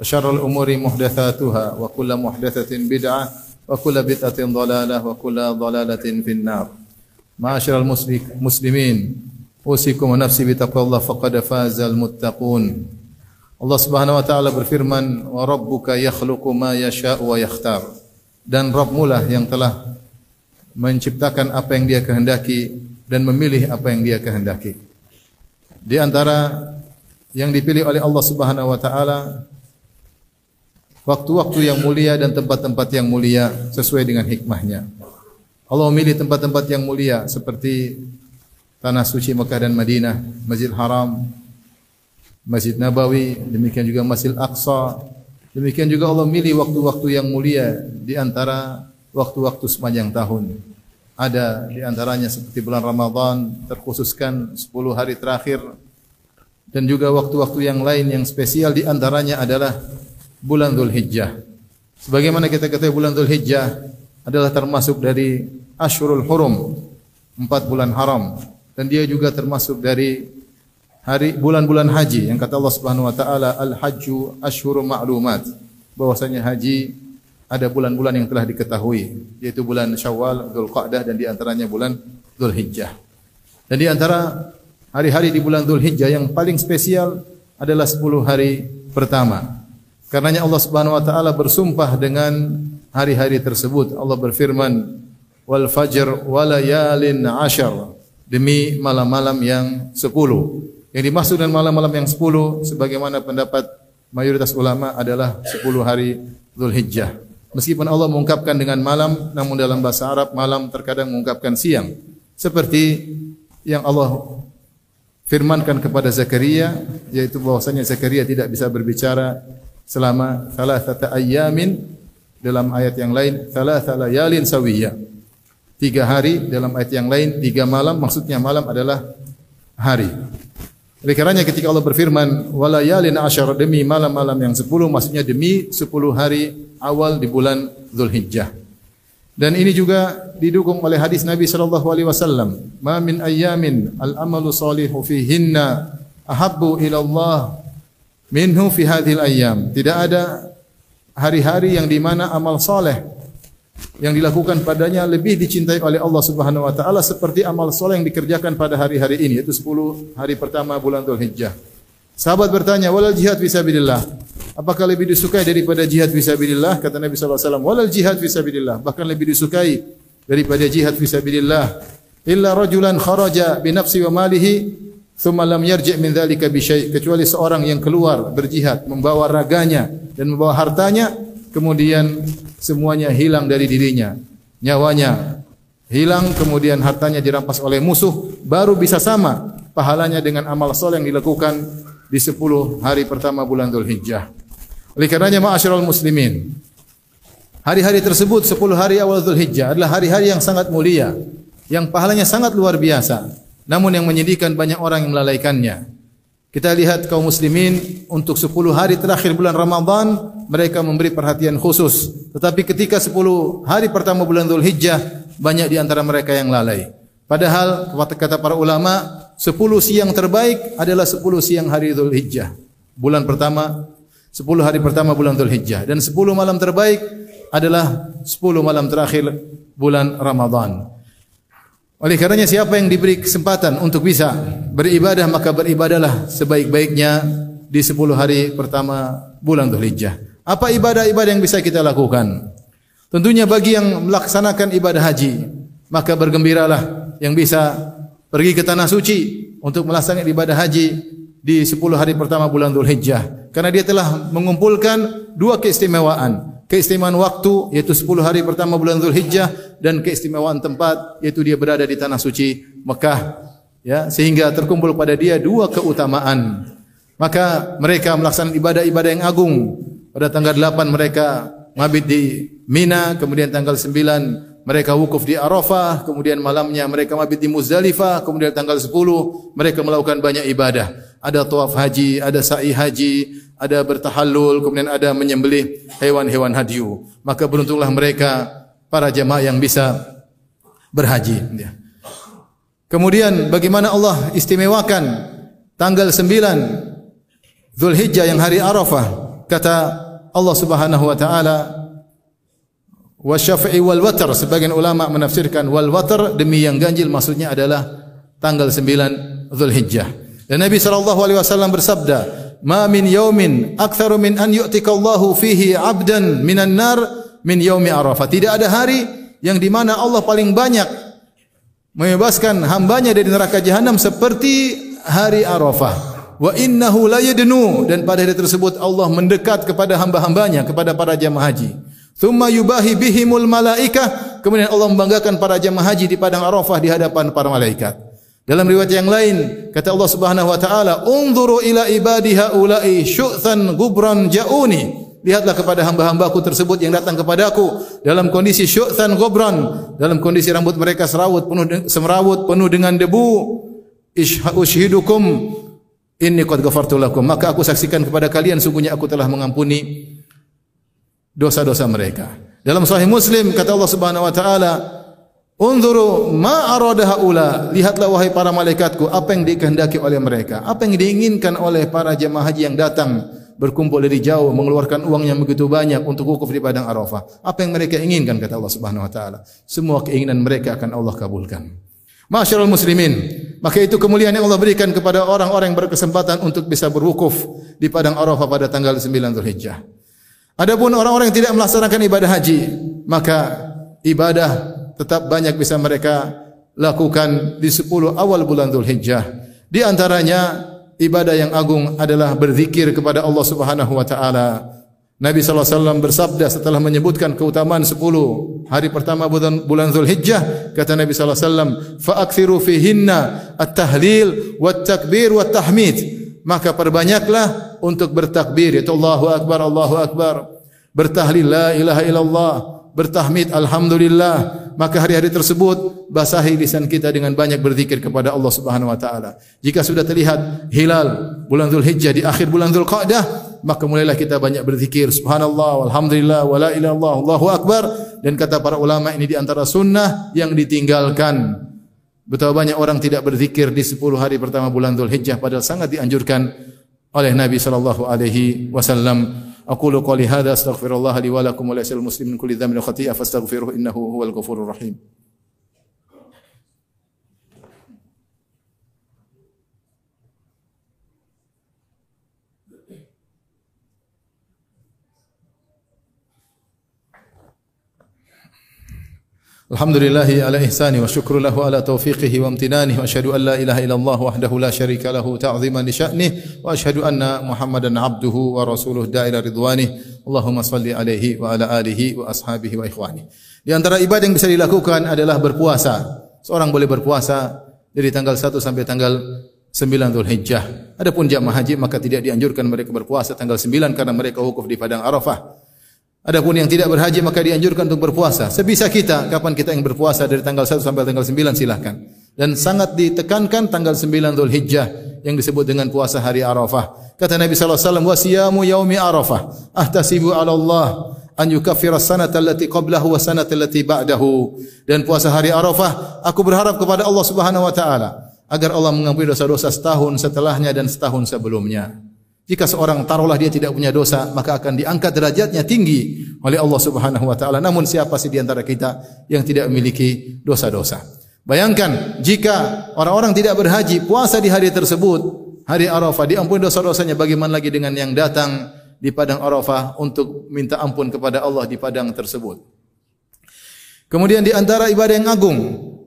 وشر الأمور محدثاتها وكل محدثة بدعة وكل بدعة ضلالة وكل ضلالة في النار معاشر المسلمين أوصيكم ونفسي بتقوى الله فقد فاز المتقون Allah Subhanahu wa taala berfirman wa rabbuka yakhluqu ma yasha'u wa yakhtar dan Rabbmu lah yang telah menciptakan apa yang dia kehendaki dan memilih apa yang dia kehendaki di antara yang dipilih oleh Allah Subhanahu wa taala waktu-waktu yang mulia dan tempat-tempat yang mulia sesuai dengan hikmahnya. Allah memilih tempat-tempat yang mulia seperti tanah suci Mekah dan Madinah, Masjid Haram, Masjid Nabawi, demikian juga Masjid Aqsa. Demikian juga Allah milih waktu-waktu yang mulia di antara waktu-waktu sepanjang tahun. Ada di antaranya seperti bulan Ramadan terkhususkan 10 hari terakhir dan juga waktu-waktu yang lain yang spesial di antaranya adalah bulan Dhul Hijjah. Sebagaimana kita ketahui bulan Dhul Hijjah adalah termasuk dari Ashurul Hurum, empat bulan haram. Dan dia juga termasuk dari hari bulan-bulan haji yang kata Allah Subhanahu wa taala al-hajju asyhurun ma'lumat bahwasanya haji ada bulan-bulan yang telah diketahui yaitu bulan Syawal, Dzulqa'dah dan di antaranya bulan Dzulhijjah. Dan di antara hari-hari di bulan Dzulhijjah yang paling spesial adalah 10 hari pertama. Karenanya Allah Subhanahu wa taala bersumpah dengan hari-hari tersebut. Allah berfirman, "Wal fajr wa layalin ashar." Demi malam-malam yang 10. Yang dimaksud dengan malam-malam yang 10 sebagaimana pendapat mayoritas ulama adalah 10 hari Zulhijjah. Meskipun Allah mengungkapkan dengan malam, namun dalam bahasa Arab malam terkadang mengungkapkan siang. Seperti yang Allah firmankan kepada Zakaria yaitu bahwasanya Zakaria tidak bisa berbicara selama thalathata ayyamin dalam ayat yang lain thalatha layalin sawiyya. Tiga hari dalam ayat yang lain tiga malam maksudnya malam adalah hari. Oleh karenanya ketika Allah berfirman walayalin asyara demi malam-malam yang sepuluh maksudnya demi sepuluh hari awal di bulan Zulhijjah. Dan ini juga didukung oleh hadis Nabi sallallahu alaihi wasallam, "Ma min ayyamin al-amalu salihu fihinna ahabbu ila Allah minhu fi hadhil ayyam." Tidak ada hari-hari yang di mana amal saleh yang dilakukan padanya lebih dicintai oleh Allah Subhanahu wa taala seperti amal soleh yang dikerjakan pada hari-hari ini yaitu 10 hari pertama bulan Dzulhijjah. Sahabat bertanya, "Walal jihad fisabilillah?" Apakah lebih disukai daripada jihad fisabilillah? Kata Nabi sallallahu alaihi wasallam, "Walal jihad fisabilillah." Bahkan lebih disukai daripada jihad fisabilillah. Illa rajulan kharaja bi nafsi wa malihi thumma lam yarji' min dzalika bi kecuali seorang yang keluar berjihad membawa raganya dan membawa hartanya kemudian semuanya hilang dari dirinya. Nyawanya hilang, kemudian hartanya dirampas oleh musuh, baru bisa sama pahalanya dengan amal soleh yang dilakukan di 10 hari pertama bulan Dhul Hijjah. Oleh karenanya ma'asyiral muslimin, hari-hari tersebut 10 hari awal Dhul Hijjah adalah hari-hari yang sangat mulia, yang pahalanya sangat luar biasa. Namun yang menyedihkan banyak orang yang melalaikannya. Kita lihat kaum muslimin untuk 10 hari terakhir bulan Ramadan mereka memberi perhatian khusus. Tetapi ketika 10 hari pertama bulan Dhul Hijjah banyak di antara mereka yang lalai. Padahal kata para ulama 10 siang terbaik adalah 10 siang hari Dhul Hijjah. Bulan pertama 10 hari pertama bulan Dhul Hijjah dan 10 malam terbaik adalah 10 malam terakhir bulan Ramadan. Oleh karenanya siapa yang diberi kesempatan untuk bisa beribadah maka beribadahlah sebaik-baiknya di 10 hari pertama bulan Dzulhijjah. Apa ibadah-ibadah yang bisa kita lakukan? Tentunya bagi yang melaksanakan ibadah haji, maka bergembiralah yang bisa pergi ke tanah suci untuk melaksanakan ibadah haji di 10 hari pertama bulan Dzulhijjah. Karena dia telah mengumpulkan dua keistimewaan keistimewaan waktu yaitu 10 hari pertama bulan Zulhijjah dan keistimewaan tempat yaitu dia berada di tanah suci Mekah ya sehingga terkumpul pada dia dua keutamaan maka mereka melaksanakan ibadah-ibadah yang agung Pada tanggal 8 mereka mabit di Mina, kemudian tanggal 9 mereka wukuf di Arafah, kemudian malamnya mereka mabit di Muzdalifah, kemudian tanggal 10 mereka melakukan banyak ibadah. Ada tawaf haji, ada sa'i haji, ada bertahallul, kemudian ada menyembelih hewan-hewan hadiu. Maka beruntunglah mereka para jemaah yang bisa berhaji. Ya. Kemudian bagaimana Allah istimewakan tanggal 9 Zulhijjah yang hari Arafah. Kata Allah Subhanahu wa taala wa syafi'i wal watr sebagian ulama menafsirkan wal watr demi yang ganjil maksudnya adalah tanggal 9 Zulhijjah. Dan Nabi sallallahu alaihi wasallam bersabda, "Ma min yaumin aktsaru min an yu'tika Allahu fihi 'abdan minan nar min yaumi Arafah." Tidak ada hari yang di mana Allah paling banyak membebaskan hambanya dari neraka jahanam seperti hari Arafah. Wa innahu la yadnu dan pada hari tersebut Allah mendekat kepada hamba-hambanya kepada para jamaah haji. Thumma yubahi bihimul malaikah kemudian Allah membanggakan para jamaah haji di padang Arafah di hadapan para malaikat. Dalam riwayat yang lain kata Allah Subhanahu wa taala, "Unzuru ila ibadi haula'i syu'than gubran ja'uni." lihatlah kepada hamba-hambaku tersebut yang datang kepadaku dalam kondisi syu'than gobran dalam kondisi rambut mereka serawut penuh semrawut penuh dengan debu. Ushidukum inni qad ghafartu lakum. Maka aku saksikan kepada kalian sungguhnya aku telah mengampuni dosa-dosa mereka. Dalam sahih muslim kata Allah Subhanahu wa taala Unzuru ma arada haula lihatlah wahai para malaikatku apa yang dikehendaki oleh mereka apa yang diinginkan oleh para jemaah haji yang datang berkumpul dari jauh mengeluarkan uang yang begitu banyak untuk wukuf di padang Arafah. Apa yang mereka inginkan kata Allah Subhanahu wa taala? Semua keinginan mereka akan Allah kabulkan. Masyarul muslimin, maka itu kemuliaan yang Allah berikan kepada orang-orang yang berkesempatan untuk bisa berwukuf di padang Arafah pada tanggal 9 Zulhijjah. Adapun orang-orang yang tidak melaksanakan ibadah haji, maka ibadah tetap banyak bisa mereka lakukan di 10 awal bulan Zulhijjah. Di antaranya ibadah yang agung adalah berzikir kepada Allah Subhanahu wa taala. Nabi wasallam bersabda setelah menyebutkan keutamaan 10 hari pertama bulan bulan Zulhijjah kata Nabi sallallahu alaihi fihinna at-tahlil wat takbir wat tahmid maka perbanyaklah untuk bertakbir yaitu Allahu akbar Allahu akbar bertahlil la ilaha illallah bertahmid alhamdulillah maka hari-hari tersebut basahi lisan kita dengan banyak berzikir kepada Allah Subhanahu wa taala. Jika sudah terlihat hilal bulan Zulhijjah di akhir bulan Zulqa'dah maka mulailah kita banyak berzikir. Subhanallah walhamdulillah wala ilaha illallah Allahu akbar. Dan kata para ulama ini di antara sunnah yang ditinggalkan. Betapa banyak orang tidak berzikir di 10 hari pertama bulan Zulhijjah padahal sangat dianjurkan oleh Nabi sallallahu alaihi wasallam أقول قولي هذا أستغفر الله لي ولكم ولسائر المسلمين من كل ذنب وخطيئة فاستغفروه إنه هو الغفور الرحيم. Alhamdulillahi ala على wa syukru lahu ala taufiqihi wa amtinani wa ashhadu an la ilaha illallah wahdahu la syarika lahu ta'ziman li sya'nih wa ashhadu anna Muhammadan abduhu wa rasuluh da'ila Di antara ibadah yang bisa dilakukan adalah berpuasa Seorang boleh berpuasa dari tanggal 1 sampai tanggal 9 Zulhijjah. Adapun jamaah haji maka tidak dianjurkan mereka berpuasa tanggal 9 karena mereka wukuf di padang Arafah. Adapun yang tidak berhaji maka dianjurkan untuk berpuasa. Sebisa kita, kapan kita yang berpuasa dari tanggal 1 sampai tanggal 9 silahkan. Dan sangat ditekankan tanggal 9 Dhul Hijjah yang disebut dengan puasa hari Arafah. Kata Nabi sallallahu alaihi wasallam, "Wa siyamu yaumi Arafah, ahtasibu 'ala Allah an yukaffira sanata allati qablahu wa sanata allati ba'dahu." Dan puasa hari Arafah, aku berharap kepada Allah Subhanahu wa taala agar Allah mengampuni dosa-dosa setahun setelahnya dan setahun sebelumnya. Jika seorang taruhlah dia tidak punya dosa, maka akan diangkat derajatnya tinggi oleh Allah Subhanahu wa taala. Namun siapa sih di antara kita yang tidak memiliki dosa-dosa? Bayangkan jika orang-orang tidak berhaji, puasa di hari tersebut, hari Arafah, diampuni dosa-dosanya, bagaimana lagi dengan yang datang di padang Arafah untuk minta ampun kepada Allah di padang tersebut? Kemudian di antara ibadah yang agung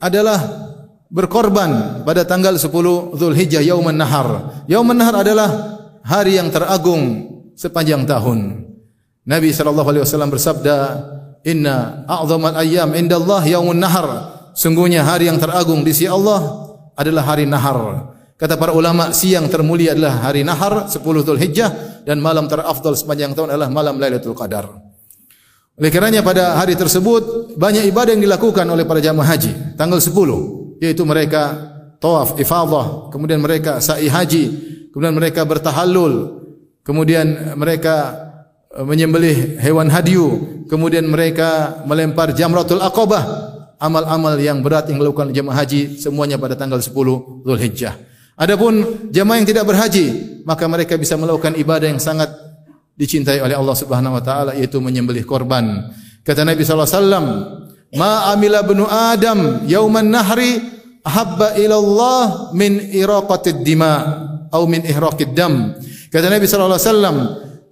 adalah berkorban pada tanggal 10 Zulhijjah Yauman Nahar. Yauman Nahar adalah hari yang teragung sepanjang tahun. Nabi sallallahu alaihi wasallam bersabda, "Inna a'dhamal ayyam indallah yaumun nahar." Sungguhnya hari yang teragung di sisi Allah adalah hari nahar. Kata para ulama, siang termulia adalah hari nahar 10 Zulhijjah, dan malam terafdal sepanjang tahun adalah malam Lailatul Qadar. Oleh karenanya pada hari tersebut banyak ibadah yang dilakukan oleh para jamaah haji tanggal 10 yaitu mereka tawaf ifadah, kemudian mereka sa'i haji, kemudian mereka bertahallul, kemudian mereka eh, menyembelih hewan hadiu, kemudian mereka melempar jamratul aqabah. Amal-amal yang berat yang dilakukan jemaah haji semuanya pada tanggal 10 Zulhijjah. Adapun jemaah yang tidak berhaji, maka mereka bisa melakukan ibadah yang sangat dicintai oleh Allah Subhanahu wa taala yaitu menyembelih korban. Kata Nabi sallallahu alaihi wasallam, "Ma amila Adam yauman nahri ahabba ila Allah min iraqatid dima atau min ihraqid dam." Kata Nabi sallallahu alaihi wasallam,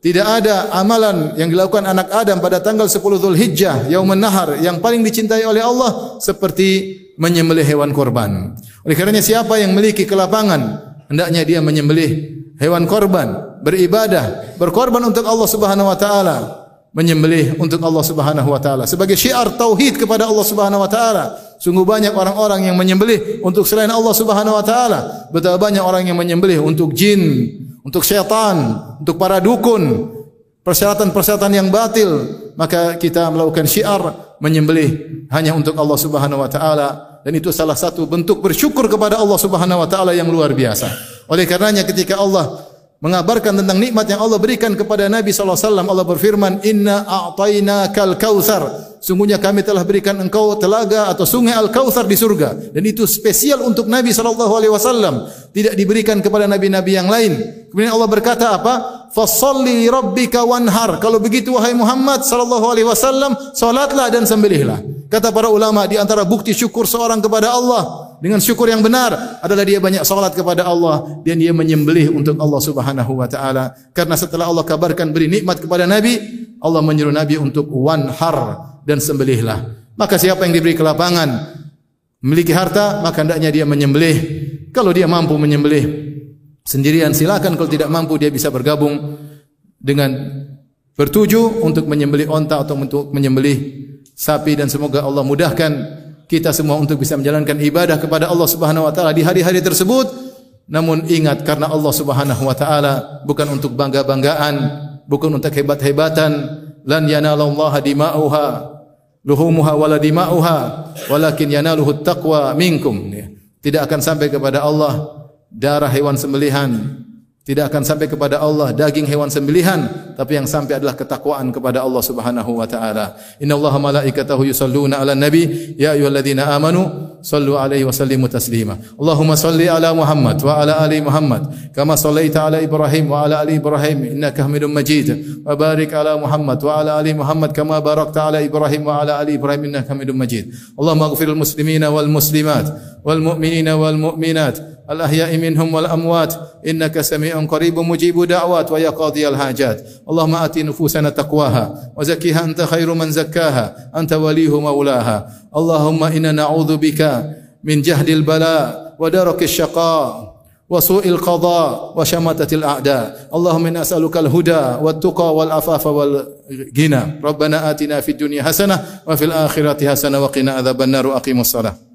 tidak ada amalan yang dilakukan anak Adam pada tanggal 10 Zulhijjah, Yaumun Nahar, yang paling dicintai oleh Allah seperti menyembelih hewan korban. Oleh karenanya siapa yang memiliki kelapangan, hendaknya dia menyembelih hewan korban, beribadah, berkorban untuk Allah Subhanahu wa taala, menyembelih untuk Allah Subhanahu wa taala sebagai syiar tauhid kepada Allah Subhanahu wa taala. Sungguh banyak orang-orang yang menyembelih untuk selain Allah Subhanahu wa taala. Betapa banyak orang yang menyembelih untuk jin, untuk syaitan, untuk para dukun, persyaratan-persyaratan yang batil, maka kita melakukan syiar menyembelih hanya untuk Allah Subhanahu wa taala dan itu salah satu bentuk bersyukur kepada Allah Subhanahu wa taala yang luar biasa. Oleh karenanya ketika Allah mengabarkan tentang nikmat yang Allah berikan kepada Nabi sallallahu alaihi wasallam Allah berfirman inna a'tainakal kautsar sungguhnya kami telah berikan engkau telaga atau sungai Al-Kautsar di surga. Dan itu spesial untuk Nabi sallallahu alaihi wasallam. Tidak diberikan kepada nabi-nabi yang lain. Kemudian Allah berkata apa? Fasholli rabbika wanhar. Kalau begitu wahai Muhammad sallallahu alaihi wasallam salatlah dan sembelihlah. Kata para ulama di antara bukti syukur seorang kepada Allah dengan syukur yang benar adalah dia banyak salat kepada Allah dan dia menyembelih untuk Allah Subhanahu wa taala. Karena setelah Allah kabarkan beri nikmat kepada Nabi Allah menyuruh Nabi untuk wanhar dan sembelihlah. Maka siapa yang diberi kelapangan memiliki harta, maka hendaknya dia menyembelih. Kalau dia mampu menyembelih sendirian silakan, kalau tidak mampu dia bisa bergabung dengan bertuju untuk menyembelih onta atau untuk menyembelih sapi dan semoga Allah mudahkan kita semua untuk bisa menjalankan ibadah kepada Allah Subhanahu wa taala di hari-hari tersebut. Namun ingat karena Allah Subhanahu wa taala bukan untuk bangga-banggaan, bukan untuk hebat-hebatan, lan yanalallaha dima'uha luhumuha wala dima'uha walakin yanaluhu taqwa minkum. Tidak akan sampai kepada Allah darah hewan sembelihan. Tidak akan sampai kepada Allah daging hewan sembelihan tapi yang sampai adalah ketakwaan kepada Allah Subhanahu wa taala. Innallaha malaikatahu yusalluna ala nabi. Ya ayyuhalladzina amanu sallu alaihi wa sallimu taslima. Allahumma salli ala Muhammad wa ala ali Muhammad. Kama sallaita ala Ibrahim wa ala ali Ibrahim innaka Hamidum Majid. Wa barik ala Muhammad wa ala ali Muhammad kama barakta ala Ibrahim wa ala ali Ibrahim innaka Hamidum Majid. Allahumma ighfiril muslimina wal muslimat wal mu'minina wal mu'minat الأحياء منهم والأموات. إنك سميع قريب مجيب دعوات ويا قاضي الحاجات. اللهم آت نفوسنا تقواها وزكها أنت خير من زكاها. أنت وليه مولاها. اللهم إنا نعوذ بك من جهد البلاء ودرك الشقاء وسوء القضاء وشماتة الأعداء. اللهم إنا أسألك الهدى والتقى والعفاف والغنى. ربنا آتنا في الدنيا حسنة وفي الآخرة حسنة وقنا عذاب النار وأقيموا الصلاة.